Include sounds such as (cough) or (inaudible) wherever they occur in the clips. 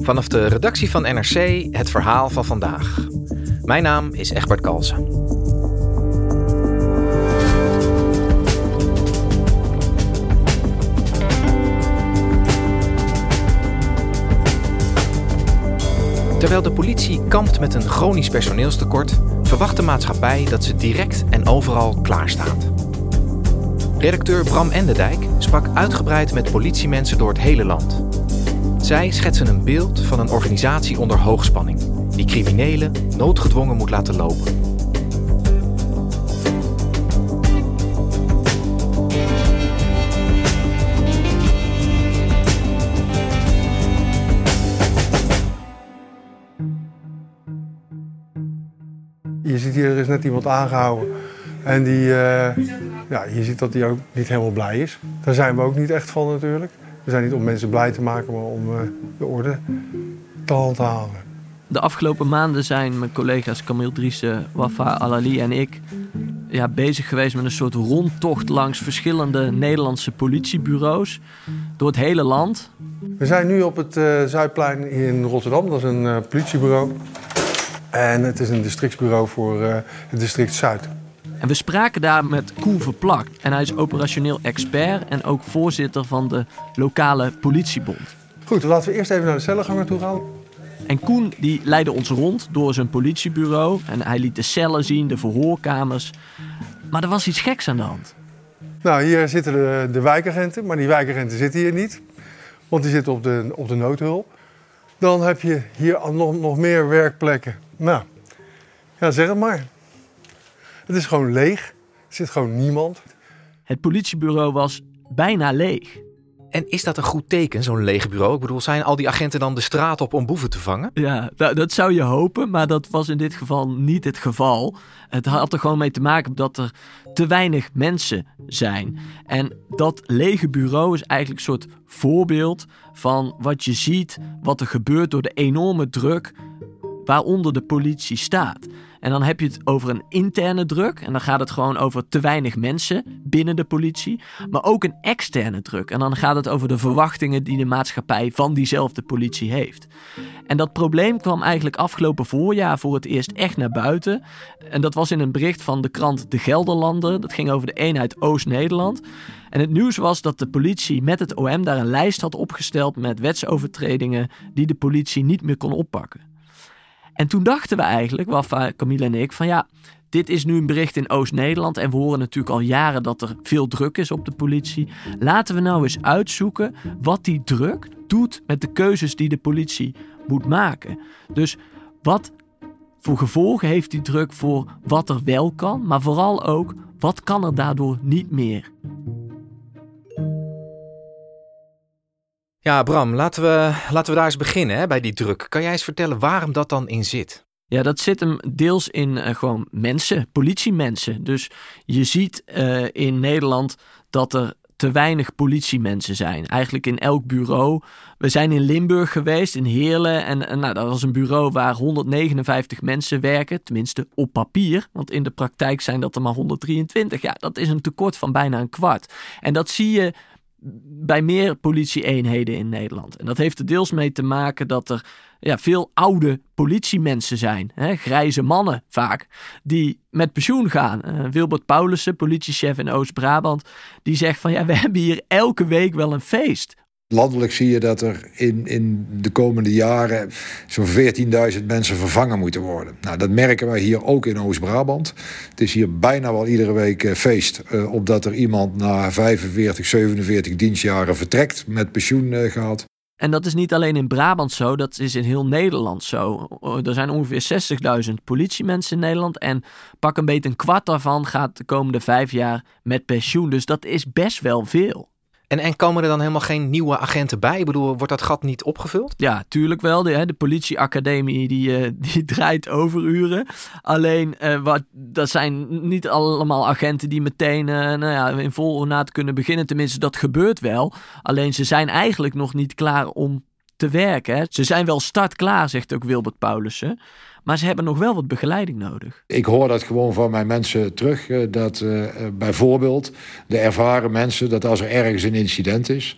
Vanaf de redactie van NRC het verhaal van vandaag. Mijn naam is Egbert Kalsen. Terwijl de politie kampt met een chronisch personeelstekort, verwacht de maatschappij dat ze direct en overal klaar staat. Redacteur Bram Enderdijk sprak uitgebreid met politiemensen door het hele land. Zij schetsen een beeld van een organisatie onder hoogspanning, die criminelen noodgedwongen moet laten lopen. Je ziet hier, er is net iemand aangehouden. En die, eh, ja, je ziet dat hij ook niet helemaal blij is. Daar zijn we ook niet echt van natuurlijk. We zijn niet om mensen blij te maken, maar om eh, de orde te handhaven. De afgelopen maanden zijn mijn collega's Camille Driessen, Wafa Alali en ik ja, bezig geweest met een soort rondtocht langs verschillende Nederlandse politiebureaus door het hele land. We zijn nu op het eh, Zuidplein in Rotterdam. Dat is een eh, politiebureau. En het is een districtsbureau voor het district Zuid. En we spraken daar met Koen Verplakt. En hij is operationeel expert en ook voorzitter van de lokale politiebond. Goed, laten we eerst even naar de cellenganger toe gaan. En Koen die leidde ons rond door zijn politiebureau. En hij liet de cellen zien, de verhoorkamers. Maar er was iets geks aan de hand. Nou, hier zitten de, de wijkagenten, maar die wijkagenten zitten hier niet. Want die zitten op de, op de noodhulp. Dan heb je hier nog, nog meer werkplekken. Nou, ja, zeg het maar. Het is gewoon leeg. Er zit gewoon niemand. Het politiebureau was bijna leeg. En is dat een goed teken, zo'n lege bureau? Ik bedoel, zijn al die agenten dan de straat op om boeven te vangen? Ja, da- dat zou je hopen, maar dat was in dit geval niet het geval. Het had er gewoon mee te maken dat er te weinig mensen zijn. En dat lege bureau is eigenlijk een soort voorbeeld van wat je ziet, wat er gebeurt door de enorme druk waaronder de politie staat. En dan heb je het over een interne druk. En dan gaat het gewoon over te weinig mensen binnen de politie. Maar ook een externe druk. En dan gaat het over de verwachtingen die de maatschappij van diezelfde politie heeft. En dat probleem kwam eigenlijk afgelopen voorjaar voor het eerst echt naar buiten. En dat was in een bericht van de krant De Gelderlander. Dat ging over de eenheid Oost-Nederland. En het nieuws was dat de politie met het OM daar een lijst had opgesteld met wetsovertredingen die de politie niet meer kon oppakken. En toen dachten we eigenlijk, Wafa, Camille en ik, van ja, dit is nu een bericht in Oost-Nederland en we horen natuurlijk al jaren dat er veel druk is op de politie. Laten we nou eens uitzoeken wat die druk doet met de keuzes die de politie moet maken. Dus wat voor gevolgen heeft die druk voor wat er wel kan, maar vooral ook wat kan er daardoor niet meer. Ja, Bram, laten we, laten we daar eens beginnen hè, bij die druk. Kan jij eens vertellen waarom dat dan in zit? Ja, dat zit hem deels in uh, gewoon mensen, politiemensen. Dus je ziet uh, in Nederland dat er te weinig politiemensen zijn. Eigenlijk in elk bureau. We zijn in Limburg geweest, in Heerlen. En, en nou, dat was een bureau waar 159 mensen werken. Tenminste op papier. Want in de praktijk zijn dat er maar 123. Ja, dat is een tekort van bijna een kwart. En dat zie je bij meer politieeenheden in Nederland. En dat heeft er deels mee te maken dat er ja, veel oude politiemensen zijn. Hè, grijze mannen vaak, die met pensioen gaan. Uh, Wilbert Paulussen, politiechef in Oost-Brabant, die zegt van ja, we (laughs) hebben hier elke week wel een feest. Landelijk zie je dat er in, in de komende jaren zo'n 14.000 mensen vervangen moeten worden. Nou, dat merken wij hier ook in Oost-Brabant. Het is hier bijna wel iedere week eh, feest, uh, opdat er iemand na 45, 47 dienstjaren vertrekt, met pensioen uh, gaat. En dat is niet alleen in Brabant zo, dat is in heel Nederland zo. Er zijn ongeveer 60.000 politiemensen in Nederland en pak een beetje een kwart daarvan gaat de komende vijf jaar met pensioen. Dus dat is best wel veel. En, en komen er dan helemaal geen nieuwe agenten bij? Ik bedoel, wordt dat gat niet opgevuld? Ja, tuurlijk wel. De, hè, de politieacademie die, uh, (laughs) die draait overuren. Alleen, uh, wat, dat zijn niet allemaal agenten die meteen uh, nou ja, in vol ornaat kunnen beginnen. Tenminste, dat gebeurt wel. Alleen, ze zijn eigenlijk nog niet klaar om te werken. Hè. Ze zijn wel startklaar, zegt ook Wilbert Paulussen. Maar ze hebben nog wel wat begeleiding nodig. Ik hoor dat gewoon van mijn mensen terug. Eh, dat uh, bijvoorbeeld de ervaren mensen, dat als er ergens een incident is,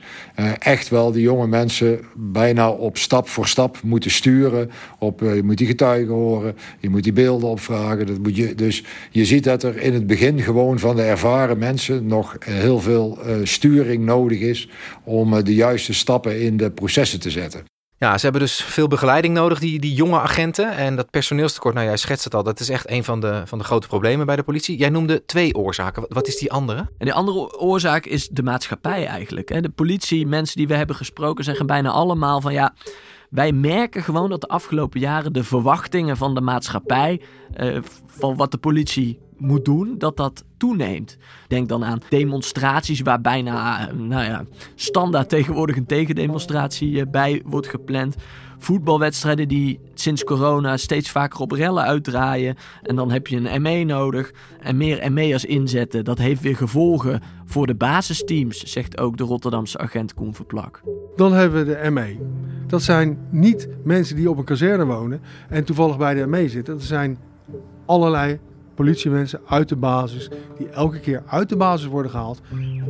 echt wel die jonge mensen bijna op stap voor stap moeten sturen. Op, je moet die getuigen horen, je moet die beelden opvragen. Dat moet je, dus je ziet dat er in het begin gewoon van de ervaren mensen nog heel veel sturing nodig is om de juiste stappen in de processen te zetten. Ja, ze hebben dus veel begeleiding nodig, die, die jonge agenten. En dat personeelstekort, nou jij schetst het al, dat is echt een van de, van de grote problemen bij de politie. Jij noemde twee oorzaken. Wat is die andere? En die andere oorzaak is de maatschappij eigenlijk. De politie, mensen die we hebben gesproken, zeggen bijna allemaal van ja... Wij merken gewoon dat de afgelopen jaren de verwachtingen van de maatschappij, eh, van wat de politie moet doen, dat dat toeneemt. Denk dan aan demonstraties waar bijna nou ja, standaard tegenwoordig een tegendemonstratie eh, bij wordt gepland. Voetbalwedstrijden die sinds corona steeds vaker op rellen uitdraaien. En dan heb je een ME nodig. En meer ME'ers inzetten, dat heeft weer gevolgen voor de basisteams, zegt ook de Rotterdamse agent Koen Verplak. Dan hebben we de ME. Dat zijn niet mensen die op een kazerne wonen en toevallig bij de ME zitten. Dat zijn allerlei politiemensen uit de basis, die elke keer uit de basis worden gehaald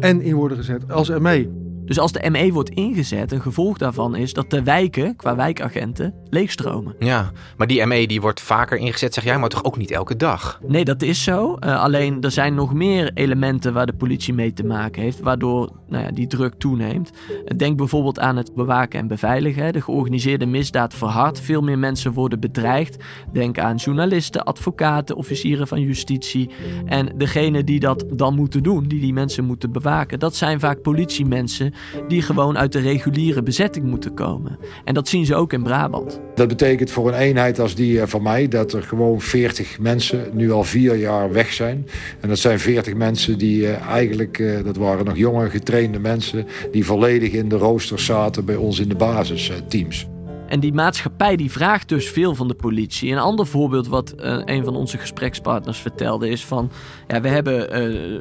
en in worden gezet als ME. Dus als de ME wordt ingezet, een gevolg daarvan is dat de wijken, qua wijkagenten, leegstromen. Ja, maar die ME die wordt vaker ingezet, zeg jij, maar toch ook niet elke dag? Nee, dat is zo. Uh, alleen er zijn nog meer elementen waar de politie mee te maken heeft, waardoor nou ja, die druk toeneemt. Denk bijvoorbeeld aan het bewaken en beveiligen. De georganiseerde misdaad verhardt. Veel meer mensen worden bedreigd. Denk aan journalisten, advocaten, officieren van justitie. En degene die dat dan moeten doen, die die mensen moeten bewaken, dat zijn vaak politiemensen die gewoon uit de reguliere bezetting moeten komen. En dat zien ze ook in Brabant. Dat betekent voor een eenheid als die eh, van mij dat er gewoon 40 mensen nu al vier jaar weg zijn. En dat zijn 40 mensen die eh, eigenlijk, eh, dat waren nog jonge getrainde mensen, die volledig in de roosters zaten bij ons in de basisteams. En die maatschappij die vraagt dus veel van de politie. Een ander voorbeeld wat uh, een van onze gesprekspartners vertelde is van... Ja, we hebben uh,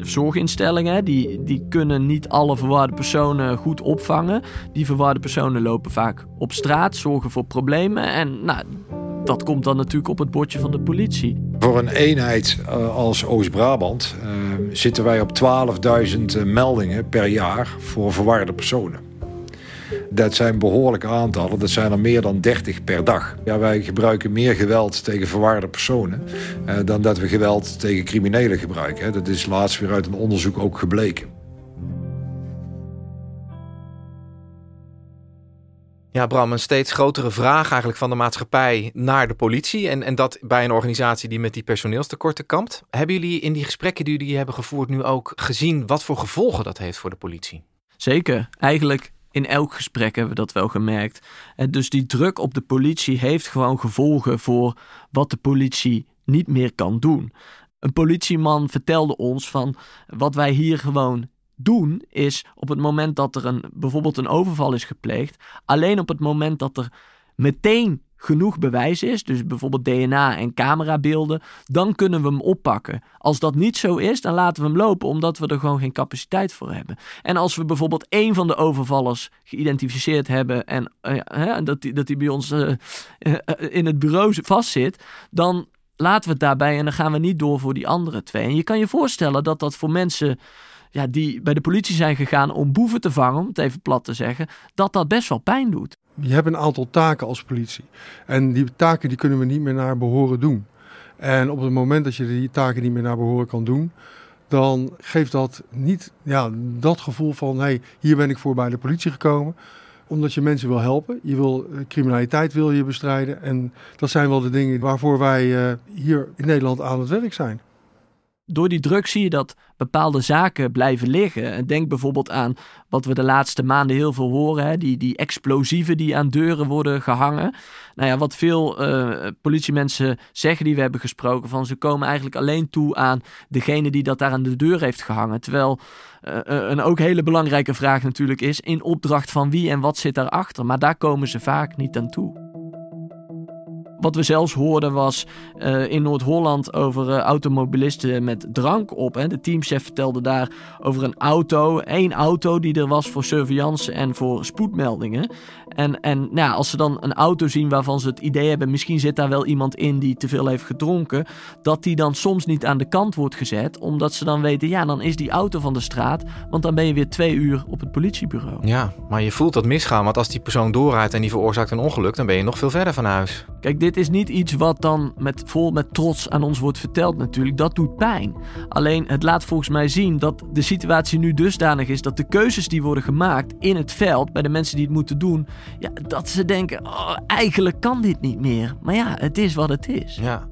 zorginstellingen, die, die kunnen niet alle verwarde personen goed opvangen. Die verwarde personen lopen vaak op straat, zorgen voor problemen. En nou, dat komt dan natuurlijk op het bordje van de politie. Voor een eenheid als Oost-Brabant zitten wij op 12.000 meldingen per jaar voor verwarde personen. Dat zijn behoorlijke aantallen. Dat zijn er meer dan 30 per dag. Ja, wij gebruiken meer geweld tegen verwaarde personen eh, dan dat we geweld tegen criminelen gebruiken. Dat is laatst weer uit een onderzoek ook gebleken. Ja, Bram, een steeds grotere vraag eigenlijk van de maatschappij naar de politie. En, en dat bij een organisatie die met die personeelstekorten kampt. Hebben jullie in die gesprekken die jullie hebben gevoerd nu ook gezien wat voor gevolgen dat heeft voor de politie? Zeker. Eigenlijk in elk gesprek hebben we dat wel gemerkt. En dus die druk op de politie heeft gewoon gevolgen voor wat de politie niet meer kan doen. Een politieman vertelde ons van wat wij hier gewoon doen is op het moment dat er een, bijvoorbeeld een overval is gepleegd, alleen op het moment dat er meteen genoeg bewijs is, dus bijvoorbeeld DNA en camerabeelden, dan kunnen we hem oppakken. Als dat niet zo is, dan laten we hem lopen omdat we er gewoon geen capaciteit voor hebben. En als we bijvoorbeeld één van de overvallers geïdentificeerd hebben en uh, dat, die, dat die bij ons uh, uh, in het bureau vastzit, dan laten we het daarbij en dan gaan we niet door voor die andere twee. En je kan je voorstellen dat dat voor mensen ja, die bij de politie zijn gegaan om boeven te vangen, om het even plat te zeggen, dat dat best wel pijn doet je hebt een aantal taken als politie. En die taken die kunnen we niet meer naar behoren doen. En op het moment dat je die taken niet meer naar behoren kan doen, dan geeft dat niet ja, dat gevoel van hé, hey, hier ben ik voor bij de politie gekomen. Omdat je mensen wil helpen. Je wil eh, criminaliteit wil je bestrijden. En dat zijn wel de dingen waarvoor wij uh, hier in Nederland aan het werk zijn door die druk zie je dat bepaalde zaken blijven liggen. Denk bijvoorbeeld aan wat we de laatste maanden heel veel horen: hè? Die, die explosieven die aan deuren worden gehangen. Nou ja, wat veel uh, politiemensen zeggen die we hebben gesproken: van ze komen eigenlijk alleen toe aan degene die dat daar aan de deur heeft gehangen. Terwijl uh, een ook hele belangrijke vraag natuurlijk is: in opdracht van wie en wat zit daarachter? Maar daar komen ze vaak niet aan toe. Wat we zelfs hoorden was uh, in Noord-Holland over uh, automobilisten met drank op. Hè. De teamchef vertelde daar over een auto, één auto die er was voor surveillance en voor spoedmeldingen. En, en nou, als ze dan een auto zien waarvan ze het idee hebben, misschien zit daar wel iemand in die te veel heeft gedronken, dat die dan soms niet aan de kant wordt gezet, omdat ze dan weten, ja, dan is die auto van de straat, want dan ben je weer twee uur op het politiebureau. Ja, maar je voelt dat misgaan, want als die persoon doorrijdt en die veroorzaakt een ongeluk, dan ben je nog veel verder van huis. Kijk, dit is niet iets wat dan met, vol met trots aan ons wordt verteld natuurlijk. Dat doet pijn. Alleen het laat volgens mij zien dat de situatie nu dusdanig is dat de keuzes die worden gemaakt in het veld bij de mensen die het moeten doen, ja, dat ze denken: oh, eigenlijk kan dit niet meer. Maar ja, het is wat het is. Ja.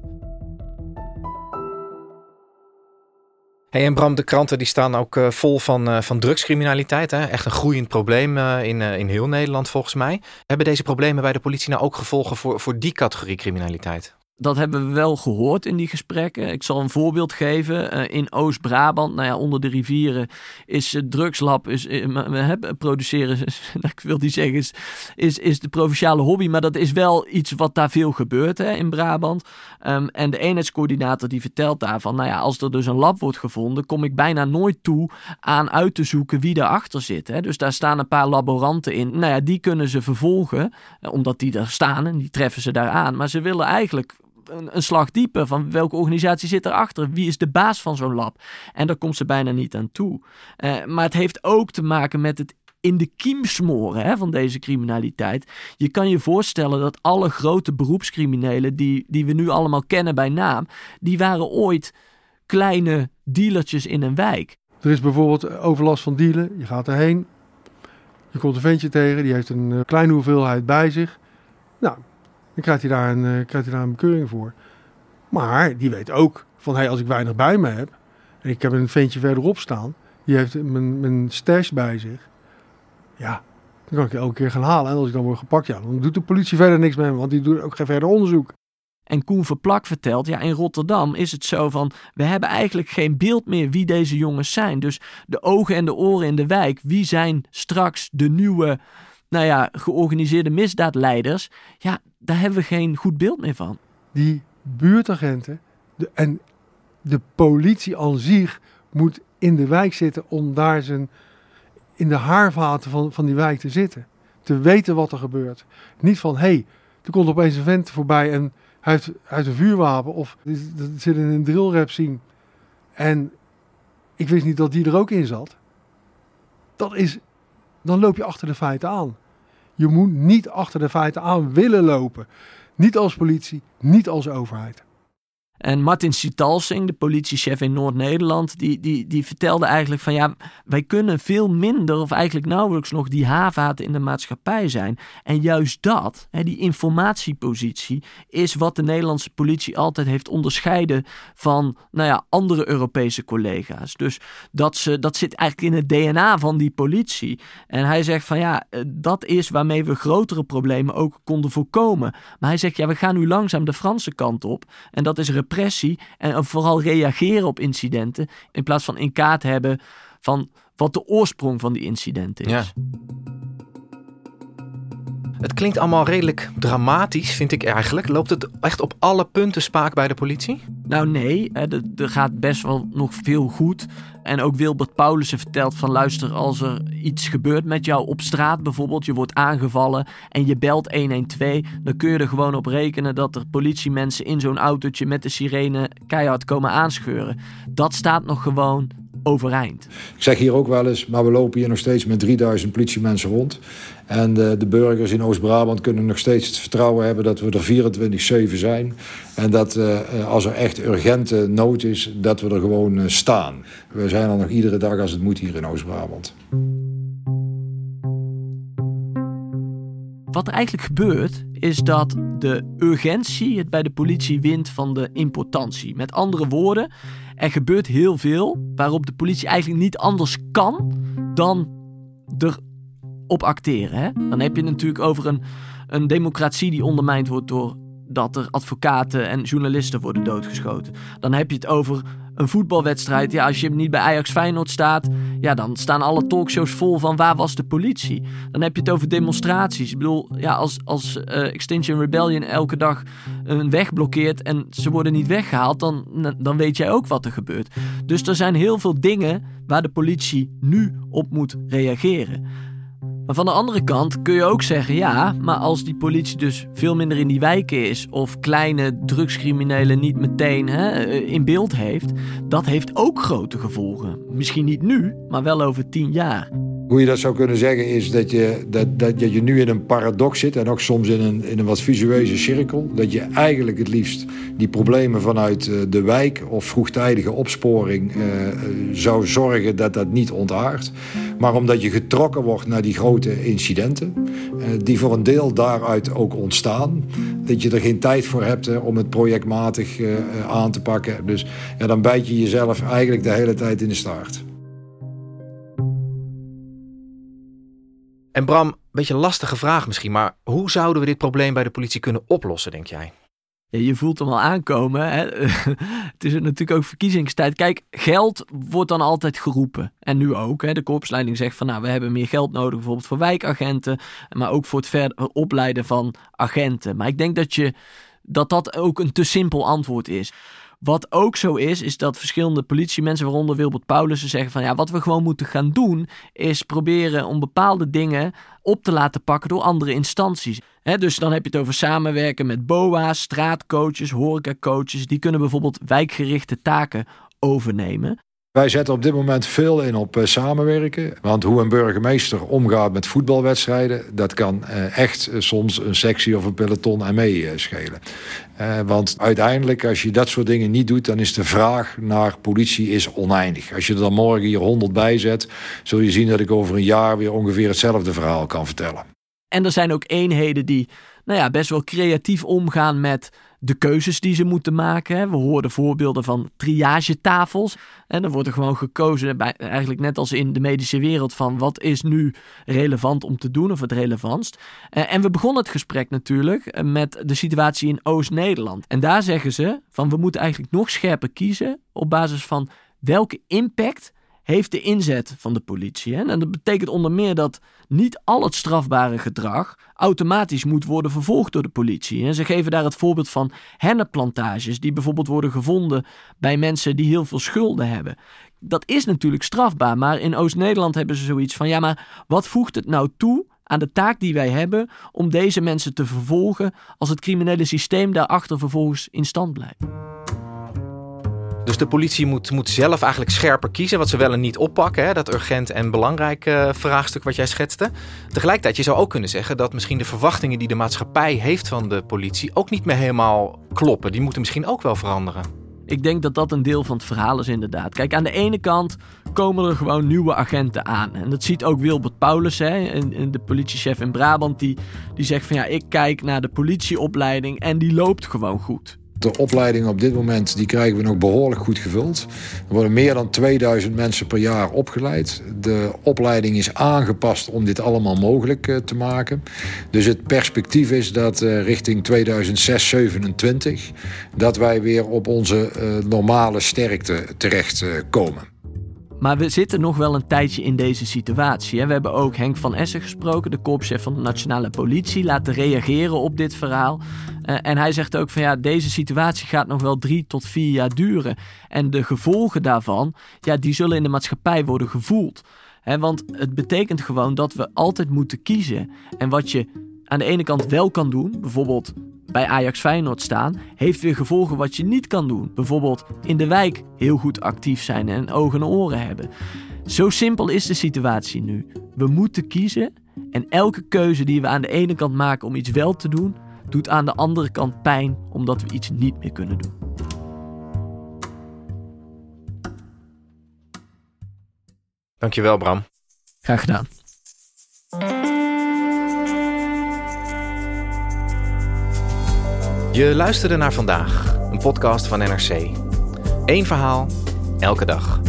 Hey, en Bram, de kranten die staan ook uh, vol van, uh, van drugscriminaliteit. Hè? Echt een groeiend probleem uh, in, in heel Nederland volgens mij. Hebben deze problemen bij de politie nou ook gevolgen voor, voor die categorie criminaliteit? Dat hebben we wel gehoord in die gesprekken. Ik zal een voorbeeld geven. Uh, in Oost-Brabant, nou ja, onder de rivieren, is het drugslab, is, uh, produceren, (laughs) ik wil niet zeggen, is, is, is de provinciale hobby, maar dat is wel iets wat daar veel gebeurt hè, in Brabant. Um, en de eenheidscoördinator die vertelt daarvan, nou ja, als er dus een lab wordt gevonden, kom ik bijna nooit toe aan uit te zoeken wie daarachter zit. Hè. Dus daar staan een paar laboranten in. Nou ja, die kunnen ze vervolgen, omdat die daar staan en die treffen ze daar aan. Maar ze willen eigenlijk een, een, slag dieper van welke organisatie zit erachter? Wie is de baas van zo'n lab? En daar komt ze bijna niet aan toe. Uh, maar het heeft ook te maken met het in de kiem smoren hè, van deze criminaliteit. Je kan je voorstellen dat alle grote beroepscriminelen die, die we nu allemaal kennen bij naam, die waren ooit kleine dealertjes in een wijk. Er is bijvoorbeeld overlast van dealen. Je gaat erheen, je komt een ventje tegen, die heeft een eh, kleine hoeveelheid bij zich. Nou, dan krijgt hij daar een, uh, krijgt bekeuring voor. Maar die weet ook van, hey, als ik weinig bij me heb... en ik heb een ventje verderop staan... die heeft mijn, mijn stash bij zich... ja, dan kan ik elke keer gaan halen. En als ik dan word gepakt, ja, dan doet de politie verder niks met me... want die doet ook geen verder onderzoek. En Koen Verplak vertelt, ja, in Rotterdam is het zo van, we hebben eigenlijk geen beeld meer wie deze jongens zijn. Dus de ogen en de oren in de wijk, wie zijn straks de nieuwe nou ja, georganiseerde misdaadleiders, ja, daar hebben we geen goed beeld meer van. Die buurtagenten de, en de politie aan zich moet in de wijk zitten om daar zijn, in de haarvaten van, van die wijk te zitten. Te weten wat er gebeurt. Niet van, hé, hey, er komt opeens een vent voorbij en hij heeft, hij een vuurwapen of er zit in een drillrap zien. En ik wist niet dat die er ook in zat. Dat is dan loop je achter de feiten aan. Je moet niet achter de feiten aan willen lopen. Niet als politie, niet als overheid. En Martin Sitalsing, de politiechef in Noord-Nederland, die, die, die vertelde eigenlijk van ja, wij kunnen veel minder of eigenlijk nauwelijks nog die haven in de maatschappij zijn. En juist dat, hè, die informatiepositie, is wat de Nederlandse politie altijd heeft onderscheiden van nou ja, andere Europese collega's. Dus dat, ze, dat zit eigenlijk in het DNA van die politie. En hij zegt van ja, eh, dat is waarmee we grotere problemen ook konden voorkomen. Maar hij zegt ja, we gaan nu langzaam de Franse kant op. En dat is en vooral reageren op incidenten in plaats van in kaart hebben van wat de oorsprong van die incidenten is. Het klinkt allemaal redelijk dramatisch, vind ik eigenlijk. Loopt het echt op alle punten spaak bij de politie? Nou nee, er gaat best wel nog veel goed. En ook Wilbert Paulussen vertelt van luister, als er iets gebeurt met jou op straat bijvoorbeeld, je wordt aangevallen en je belt 112, dan kun je er gewoon op rekenen dat er politiemensen in zo'n autootje met de sirene keihard komen aanscheuren. Dat staat nog gewoon overeind. Ik zeg hier ook wel eens, maar we lopen hier nog steeds met 3000 politiemensen rond. En de, de burgers in Oost-Brabant kunnen nog steeds het vertrouwen hebben dat we er 24-7 zijn. En dat uh, als er echt urgente nood is, dat we er gewoon staan. We zijn er nog iedere dag als het moet hier in Oost-Brabant. Wat er eigenlijk gebeurt, is dat de urgentie het bij de politie wint van de importantie. Met andere woorden, er gebeurt heel veel waarop de politie eigenlijk niet anders kan dan erop acteren. Hè? Dan heb je natuurlijk over een, een democratie die ondermijnd wordt door dat er advocaten en journalisten worden doodgeschoten. Dan heb je het over een voetbalwedstrijd. Ja, als je niet bij Ajax Feyenoord staat, ja, dan staan alle talkshows vol van waar was de politie. Dan heb je het over demonstraties. Ik bedoel, ja, als, als uh, Extinction Rebellion elke dag een weg blokkeert en ze worden niet weggehaald, dan, dan weet jij ook wat er gebeurt. Dus er zijn heel veel dingen waar de politie nu op moet reageren. Maar van de andere kant kun je ook zeggen, ja, maar als die politie dus veel minder in die wijken is of kleine drugscriminelen niet meteen hè, eh, in beeld heeft, dat heeft ook grote gevolgen. Misschien niet nu, maar wel over tien jaar. Hoe je dat zou kunnen zeggen is dat je, dat, dat je nu in een paradox zit en ook soms in een, in een wat visueuze cirkel. Dat je eigenlijk het liefst die problemen vanuit eh, de wijk of vroegtijdige opsporing uh, zou zorgen dat dat niet ontaart. Maar omdat je getrokken wordt naar die grote incidenten, uh, die voor een deel daaruit ook ontstaan, dat je er geen tijd voor hebt om het projectmatig aan te pakken. Dus ja, dan bijt je jezelf eigenlijk de hele tijd in de staart. En Bram, een beetje een lastige vraag misschien, maar hoe zouden we dit probleem bij de politie kunnen oplossen, denk jij? Ja, je voelt hem al aankomen. Hè? (laughs) het is natuurlijk ook verkiezingstijd. Kijk, geld wordt dan altijd geroepen. En nu ook. Hè? De korpsleiding zegt van nou, we hebben meer geld nodig bijvoorbeeld voor wijkagenten. Maar ook voor het verder opleiden van agenten. Maar ik denk dat je, dat, dat ook een te simpel antwoord is. Wat ook zo is, is dat verschillende politiemensen, waaronder Wilbert Paulussen, zeggen van ja, wat we gewoon moeten gaan doen, is proberen om bepaalde dingen op te laten pakken door andere instanties. dus dan heb je het over samenwerken met BOA's, straatcoaches, horecacoaches. Die kunnen bijvoorbeeld wijkgerichte taken overnemen. Wij zetten op dit moment veel in op uh, samenwerken. Want hoe een burgemeester omgaat met voetbalwedstrijden... dat kan uh, echt uh, soms een sectie of een peloton aan meeschelen. want uiteindelijk, als je dat soort dingen niet doet... dan is de vraag naar politie is oneindig. Als je er dan morgen hier 100 bij zet... zul je zien dat ik over een jaar weer ongeveer hetzelfde verhaal kan vertellen. En er zijn ook eenheden die nou ja, best wel creatief omgaan met de keuzes die ze moeten maken. We hoorden voorbeelden van triagetafels. En er wordt er gewoon gekozen, eigenlijk net als in de medische wereld, van wat is nu relevant om te doen of het relevantst. Eh, en we begonnen het gesprek natuurlijk eh, met de situatie in Oost-Nederland. En daar zeggen ze van we moeten eigenlijk nog scherper kiezen op basis van welke impact heeft de inzet van de politie. Hè? En dat betekent onder meer dat niet al het strafbare gedrag automatisch moet worden vervolgd door de politie. En ze geven daar het voorbeeld van hennenplantages, die bijvoorbeeld worden gevonden bij mensen die heel veel schulden hebben. Dat is natuurlijk strafbaar, maar in Oost-Nederland hebben ze zoiets van: ja, maar wat voegt het nou toe aan de taak die wij hebben om deze mensen te vervolgen als het criminele systeem daarachter vervolgens in stand blijft? Dus de politie moet, moet zelf eigenlijk scherper kiezen wat ze wel en niet oppakken. Hè? Dat urgent en belangrijk uh, vraagstuk wat jij schetste. Tegelijkertijd, je zou ook kunnen zeggen dat misschien de verwachtingen die de maatschappij heeft van de politie ook niet meer helemaal kloppen. Die moeten misschien ook wel veranderen. Ik denk dat dat een deel van het verhaal is inderdaad. Kijk, aan de ene kant komen er gewoon nieuwe agenten aan. En dat ziet ook Wilbert Paulus, hè, de politiechef in Brabant, die, die zegt van ja, ik kijk naar de politieopleiding en die loopt gewoon goed. De opleiding op dit moment die krijgen we nog behoorlijk goed gevuld. Er worden meer dan 2000 mensen per jaar opgeleid. De opleiding is aangepast om dit allemaal mogelijk eh, te maken. Dus het perspectief is dat uh, richting 2006 dat wij weer op onze uh, normale sterkte terechtkomen. Maar we zitten nog wel een tijdje in deze situatie. We hebben ook Henk van Essen gesproken, de korpschef van de nationale politie, laten reageren op dit verhaal. Eh, en hij zegt ook van ja, deze situatie gaat nog wel drie tot vier jaar duren. En de gevolgen daarvan, ja, die zullen in de maatschappij worden gevoeld. want het betekent gewoon dat we altijd moeten kiezen. En wat je aan de ene kant wel kan doen, bijvoorbeeld bij Ajax Feyenoord staan, heeft weer gevolgen wat je niet kan doen. Bijvoorbeeld in de wijk heel goed actief zijn en ogen en oren hebben. Zo simpel is de situatie nu. We moeten kiezen en elke keuze die we aan de ene kant maken om iets wel te doen, doet aan de andere kant pijn omdat we iets niet meer kunnen doen. Dankjewel, Bram. Graag gedaan. Je luisterde naar vandaag, een podcast van NRC. Eén verhaal, elke dag.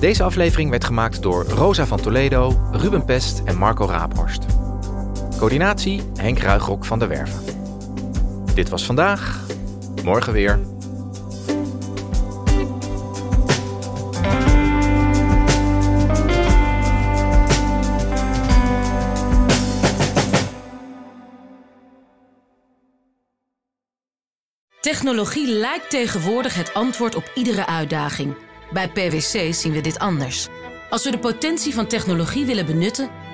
Deze aflevering werd gemaakt door Rosa van Toledo, Ruben Pest en Marco Raaphorst. Coördinatie Henk Ruigrok van der Werven. Dit was vandaag, morgen weer. Technologie lijkt tegenwoordig het antwoord op iedere uitdaging. Bij PwC zien we dit anders. Als we de potentie van technologie willen benutten,